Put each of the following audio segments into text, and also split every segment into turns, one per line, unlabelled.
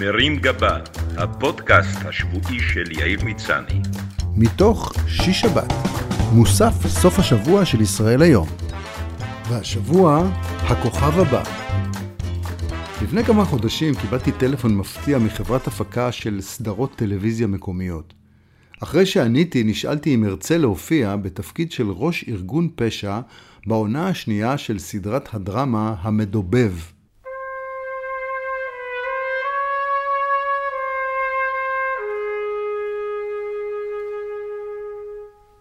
מרים גבה, הפודקאסט השבועי של יאיר מצני.
מתוך שיש שבת, מוסף סוף השבוע של ישראל היום. והשבוע, הכוכב הבא. לפני כמה חודשים קיבלתי טלפון מפתיע מחברת הפקה של סדרות טלוויזיה מקומיות. אחרי שעניתי, נשאלתי אם ארצה להופיע בתפקיד של ראש ארגון פשע בעונה השנייה של סדרת הדרמה המדובב.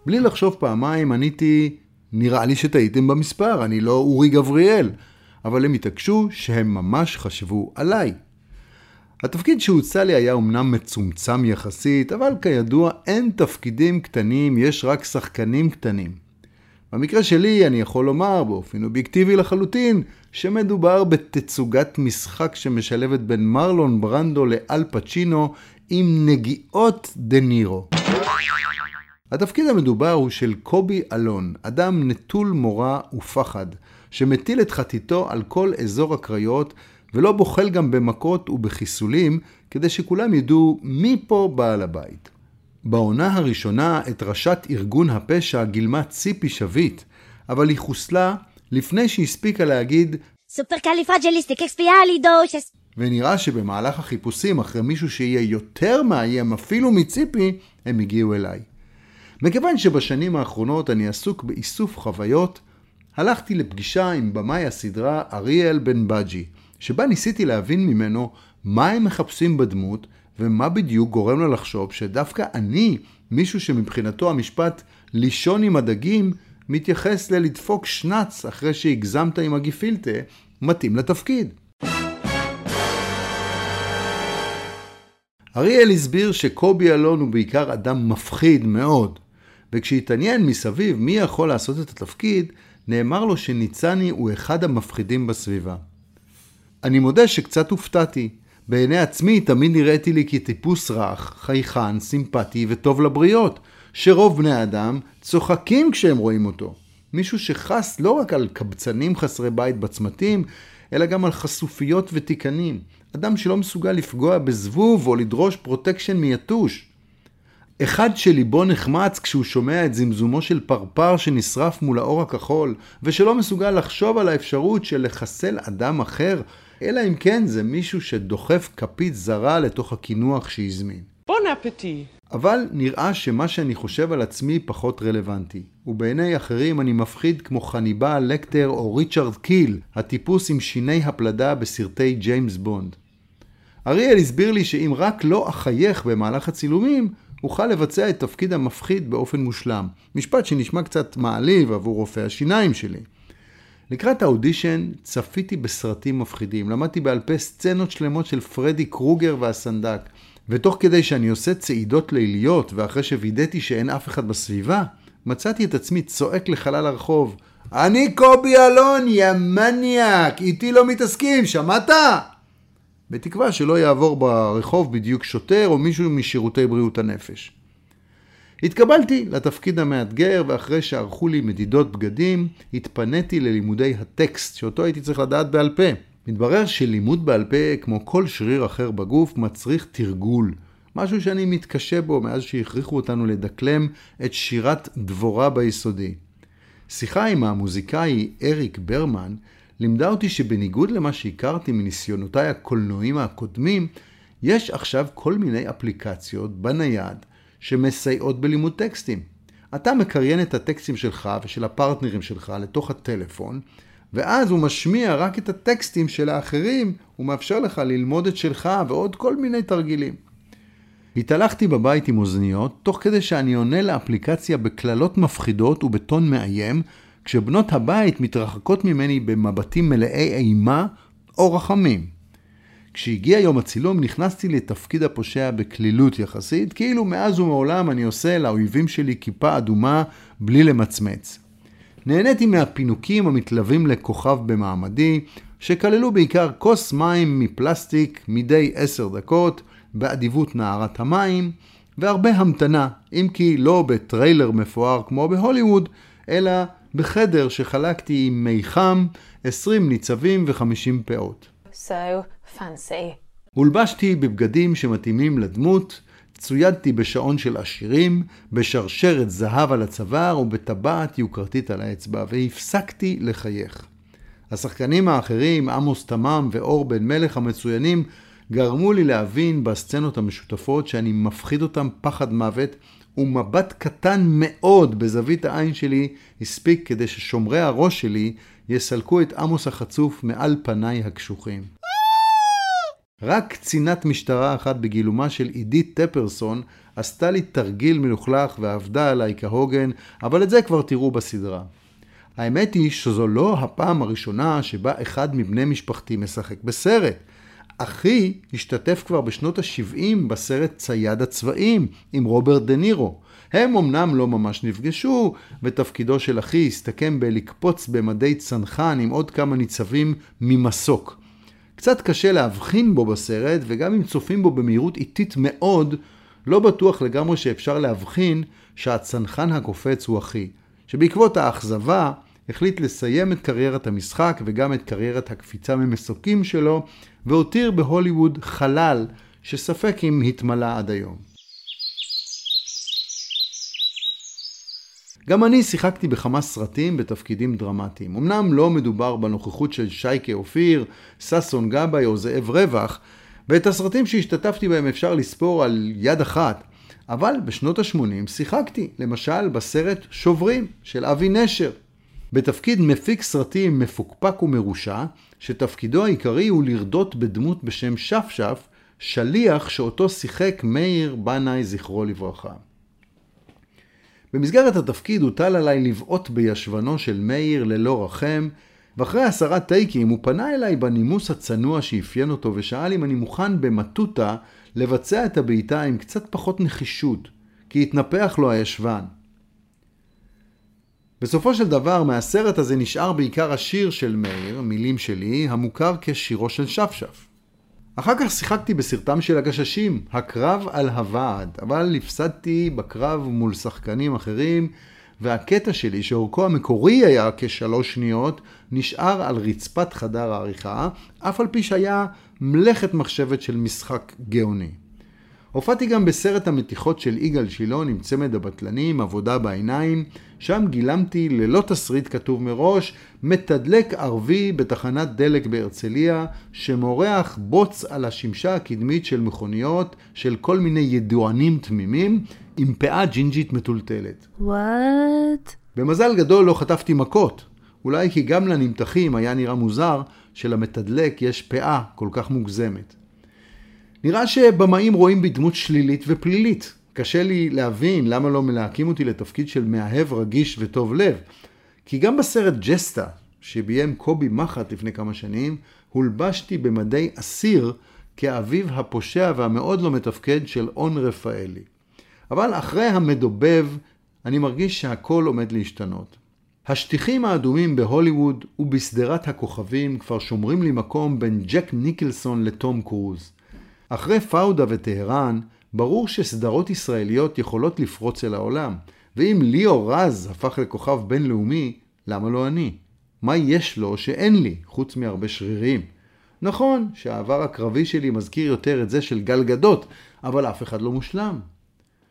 בלי לחשוב פעמיים עניתי, נראה לי שטעיתם במספר, אני לא אורי גבריאל. אבל הם התעקשו שהם ממש חשבו עליי. התפקיד שהוצע לי היה אמנם מצומצם יחסית, אבל כידוע אין תפקידים קטנים, יש רק שחקנים קטנים. במקרה שלי אני יכול לומר באופן אובייקטיבי לחלוטין שמדובר בתצוגת משחק שמשלבת בין מרלון ברנדו לאל פצ'ינו עם נגיעות דה נירו. התפקיד המדובר הוא של קובי אלון, אדם נטול מורא ופחד, שמטיל את חתיתו על כל אזור הקריות, ולא בוחל גם במכות ובחיסולים, כדי שכולם ידעו מי פה בעל הבית. בעונה הראשונה את ראשת ארגון הפשע גילמה ציפי שביט, אבל היא חוסלה לפני שהספיקה להגיד
supercalifragilisticexpialidocious
ונראה שבמהלך החיפושים אחרי מישהו שיהיה יותר מאיים אפילו מציפי, הם הגיעו אליי. מכיוון שבשנים האחרונות אני עסוק באיסוף חוויות, הלכתי לפגישה עם במאי הסדרה אריאל בן בג'י, שבה ניסיתי להבין ממנו מה הם מחפשים בדמות ומה בדיוק גורם לו לחשוב שדווקא אני, מישהו שמבחינתו המשפט לישון עם הדגים, מתייחס ללדפוק שנץ אחרי שהגזמת עם הגיפילטה, מתאים לתפקיד. אריאל הסביר שקובי אלון הוא בעיקר אדם מפחיד מאוד, וכשהתעניין מסביב מי יכול לעשות את התפקיד, נאמר לו שניצני הוא אחד המפחידים בסביבה. אני מודה שקצת הופתעתי. בעיני עצמי תמיד נראיתי לי כטיפוס רך, חייכן, סימפטי וטוב לבריות, שרוב בני האדם צוחקים כשהם רואים אותו. מישהו שחס לא רק על קבצנים חסרי בית בצמתים, אלא גם על חשופיות ותיקנים. אדם שלא מסוגל לפגוע בזבוב או לדרוש פרוטקשן מיתוש. אחד שליבו נחמץ כשהוא שומע את זמזומו של פרפר שנשרף מול האור הכחול, ושלא מסוגל לחשוב על האפשרות של לחסל אדם אחר, אלא אם כן זה מישהו שדוחף כפית זרה לתוך הקינוח שהזמין.
bon appétit.
אבל נראה שמה שאני חושב על עצמי פחות רלוונטי, ובעיני אחרים אני מפחיד כמו חניבעל לקטר או ריצ'רד קיל, הטיפוס עם שיני הפלדה בסרטי ג'יימס בונד. אריאל הסביר לי שאם רק לא אחייך במהלך הצילומים, אוכל לבצע את תפקיד המפחיד באופן מושלם. משפט שנשמע קצת מעליב עבור רופא השיניים שלי. לקראת האודישן צפיתי בסרטים מפחידים, למדתי בעל פה סצנות שלמות של פרדי קרוגר והסנדק, ותוך כדי שאני עושה צעידות ליליות ואחרי שווידאתי שאין אף אחד בסביבה, מצאתי את עצמי צועק לחלל הרחוב, אני קובי אלון, יא מניאק, איתי לא מתעסקים, שמעת? בתקווה שלא יעבור ברחוב בדיוק שוטר או מישהו משירותי בריאות הנפש. התקבלתי לתפקיד המאתגר ואחרי שערכו לי מדידות בגדים, התפניתי ללימודי הטקסט שאותו הייתי צריך לדעת בעל פה. מתברר שלימוד בעל פה, כמו כל שריר אחר בגוף, מצריך תרגול. משהו שאני מתקשה בו מאז שהכריחו אותנו לדקלם את שירת דבורה ביסודי. שיחה עם המוזיקאי אריק ברמן לימדה אותי שבניגוד למה שהכרתי מניסיונותיי הקולנועים הקודמים, יש עכשיו כל מיני אפליקציות בנייד שמסייעות בלימוד טקסטים. אתה מקריין את הטקסטים שלך ושל הפרטנרים שלך לתוך הטלפון, ואז הוא משמיע רק את הטקסטים של האחרים, הוא מאפשר לך ללמוד את שלך ועוד כל מיני תרגילים. התהלכתי בבית עם אוזניות, תוך כדי שאני עונה לאפליקציה בקללות מפחידות ובטון מאיים, כשבנות הבית מתרחקות ממני במבטים מלאי אימה או רחמים. כשהגיע יום הצילום נכנסתי לתפקיד הפושע בקלילות יחסית, כאילו מאז ומעולם אני עושה לאויבים שלי כיפה אדומה בלי למצמץ. נהניתי מהפינוקים המתלווים לכוכב במעמדי, שכללו בעיקר כוס מים מפלסטיק מדי עשר דקות, באדיבות נערת המים, והרבה המתנה, אם כי לא בטריילר מפואר כמו בהוליווד, אלא בחדר שחלקתי עם מי חם, 20 ניצבים ו-50 פאות.
So fancy.
הולבשתי בבגדים שמתאימים לדמות, צוידתי בשעון של עשירים, בשרשרת זהב על הצוואר ובטבעת יוקרתית על האצבע, והפסקתי לחייך. השחקנים האחרים, עמוס תמם ואור בן מלך המצוינים, גרמו לי להבין בסצנות המשותפות שאני מפחיד אותם פחד מוות, ומבט קטן מאוד בזווית העין שלי הספיק כדי ששומרי הראש שלי יסלקו את עמוס החצוף מעל פניי הקשוחים. רק קצינת משטרה אחת בגילומה של עידית טפרסון עשתה לי תרגיל מלוכלך ועבדה עליי כהוגן, אבל את זה כבר תראו בסדרה. האמת היא שזו לא הפעם הראשונה שבה אחד מבני משפחתי משחק בסרט. אחי השתתף כבר בשנות ה-70 בסרט צייד הצבעים עם רוברט דה נירו. הם אמנם לא ממש נפגשו, ותפקידו של אחי הסתכם בלקפוץ במדי צנחן עם עוד כמה ניצבים ממסוק. קצת קשה להבחין בו בסרט, וגם אם צופים בו במהירות איטית מאוד, לא בטוח לגמרי שאפשר להבחין שהצנחן הקופץ הוא אחי. שבעקבות האכזבה, החליט לסיים את קריירת המשחק וגם את קריירת הקפיצה ממסוקים שלו, והותיר בהוליווד חלל שספק אם התמלא עד היום. גם אני שיחקתי בכמה סרטים בתפקידים דרמטיים. אמנם לא מדובר בנוכחות של שייקה אופיר, ששון גבאי או זאב רווח, ואת הסרטים שהשתתפתי בהם אפשר לספור על יד אחת, אבל בשנות ה-80 שיחקתי, למשל בסרט שוברים של אבי נשר. בתפקיד מפיק סרטים מפוקפק ומרושע, שתפקידו העיקרי הוא לרדות בדמות בשם שפשף, שליח שאותו שיחק מאיר בנאי זכרו לברכה. במסגרת התפקיד הוטל עליי לבעוט בישבנו של מאיר ללא רחם, ואחרי עשרה טייקים הוא פנה אליי בנימוס הצנוע שאפיין אותו ושאל אם אני מוכן במטותא לבצע את הבעיטה עם קצת פחות נחישות, כי התנפח לו הישבן. בסופו של דבר, מהסרט הזה נשאר בעיקר השיר של מאיר, מילים שלי, המוכר כשירו של שפשף. אחר כך שיחקתי בסרטם של הגששים, הקרב על הוועד, אבל הפסדתי בקרב מול שחקנים אחרים, והקטע שלי, שאורכו המקורי היה כשלוש שניות, נשאר על רצפת חדר העריכה, אף על פי שהיה מלאכת מחשבת של משחק גאוני. הופעתי גם בסרט המתיחות של יגאל שילון עם צמד הבטלנים, עבודה בעיניים, שם גילמתי ללא תסריט כתוב מראש, מתדלק ערבי בתחנת דלק בהרצליה, שמורח בוץ על השמשה הקדמית של מכוניות של כל מיני ידוענים תמימים, עם פאה ג'ינג'ית מטולטלת.
וואט?
במזל גדול לא חטפתי מכות. אולי כי גם לנמתחים היה נראה מוזר שלמתדלק יש פאה כל כך מוגזמת. נראה שבמאים רואים בי דמות שלילית ופלילית. קשה לי להבין למה לא מלהקים אותי לתפקיד של מאהב רגיש וטוב לב. כי גם בסרט ג'סטה, שביים קובי מחט לפני כמה שנים, הולבשתי במדי אסיר כאביו הפושע והמאוד לא מתפקד של און רפאלי. אבל אחרי המדובב, אני מרגיש שהכל עומד להשתנות. השטיחים האדומים בהוליווד ובשדרת הכוכבים כבר שומרים לי מקום בין ג'ק ניקלסון לתום קרוז. אחרי פאודה וטהרן, ברור שסדרות ישראליות יכולות לפרוץ אל העולם, ואם ליאו רז הפך לכוכב בינלאומי, למה לא אני? מה יש לו שאין לי, חוץ מהרבה שרירים? נכון שהעבר הקרבי שלי מזכיר יותר את זה של גל גדות, אבל אף אחד לא מושלם.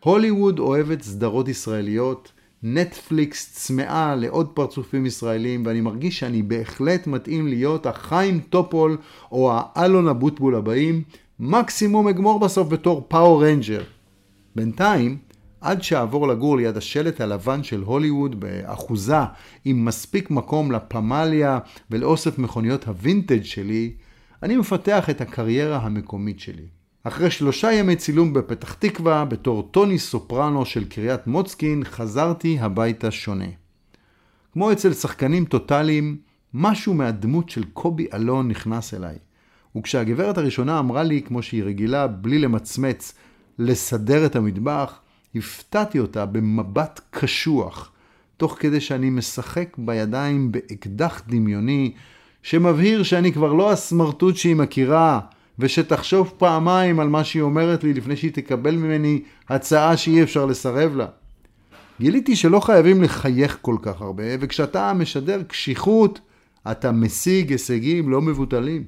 הוליווד אוהבת סדרות ישראליות, נטפליקס צמאה לעוד פרצופים ישראלים, ואני מרגיש שאני בהחלט מתאים להיות החיים טופול או האלון אבוטבול הבאים, מקסימום אגמור בסוף בתור Power Ranger. בינתיים, עד שאעבור לגור ליד השלט הלבן של הוליווד באחוזה עם מספיק מקום לפמליה ולאוסף מכוניות הווינטג' שלי, אני מפתח את הקריירה המקומית שלי. אחרי שלושה ימי צילום בפתח תקווה, בתור טוני סופרנו של קריית מוצקין, חזרתי הביתה שונה. כמו אצל שחקנים טוטאליים, משהו מהדמות של קובי אלון נכנס אליי. וכשהגברת הראשונה אמרה לי, כמו שהיא רגילה, בלי למצמץ, לסדר את המטבח, הפתעתי אותה במבט קשוח, תוך כדי שאני משחק בידיים באקדח דמיוני, שמבהיר שאני כבר לא הסמרטוט שהיא מכירה, ושתחשוב פעמיים על מה שהיא אומרת לי לפני שהיא תקבל ממני הצעה שאי אפשר לסרב לה. גיליתי שלא חייבים לחייך כל כך הרבה, וכשאתה משדר קשיחות, אתה משיג הישגים לא מבוטלים.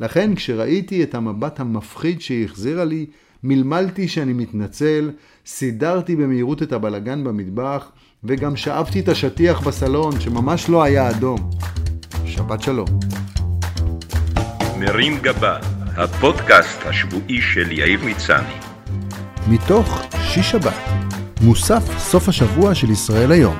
לכן כשראיתי את המבט המפחיד שהיא החזירה לי, מלמלתי שאני מתנצל, סידרתי במהירות את הבלגן במטבח, וגם שאבתי את השטיח בסלון, שממש לא היה אדום. שבת שלום.
מרים גבה, הפודקאסט השבועי של יאיר מצני.
מתוך שיש שבת, מוסף סוף השבוע של ישראל היום.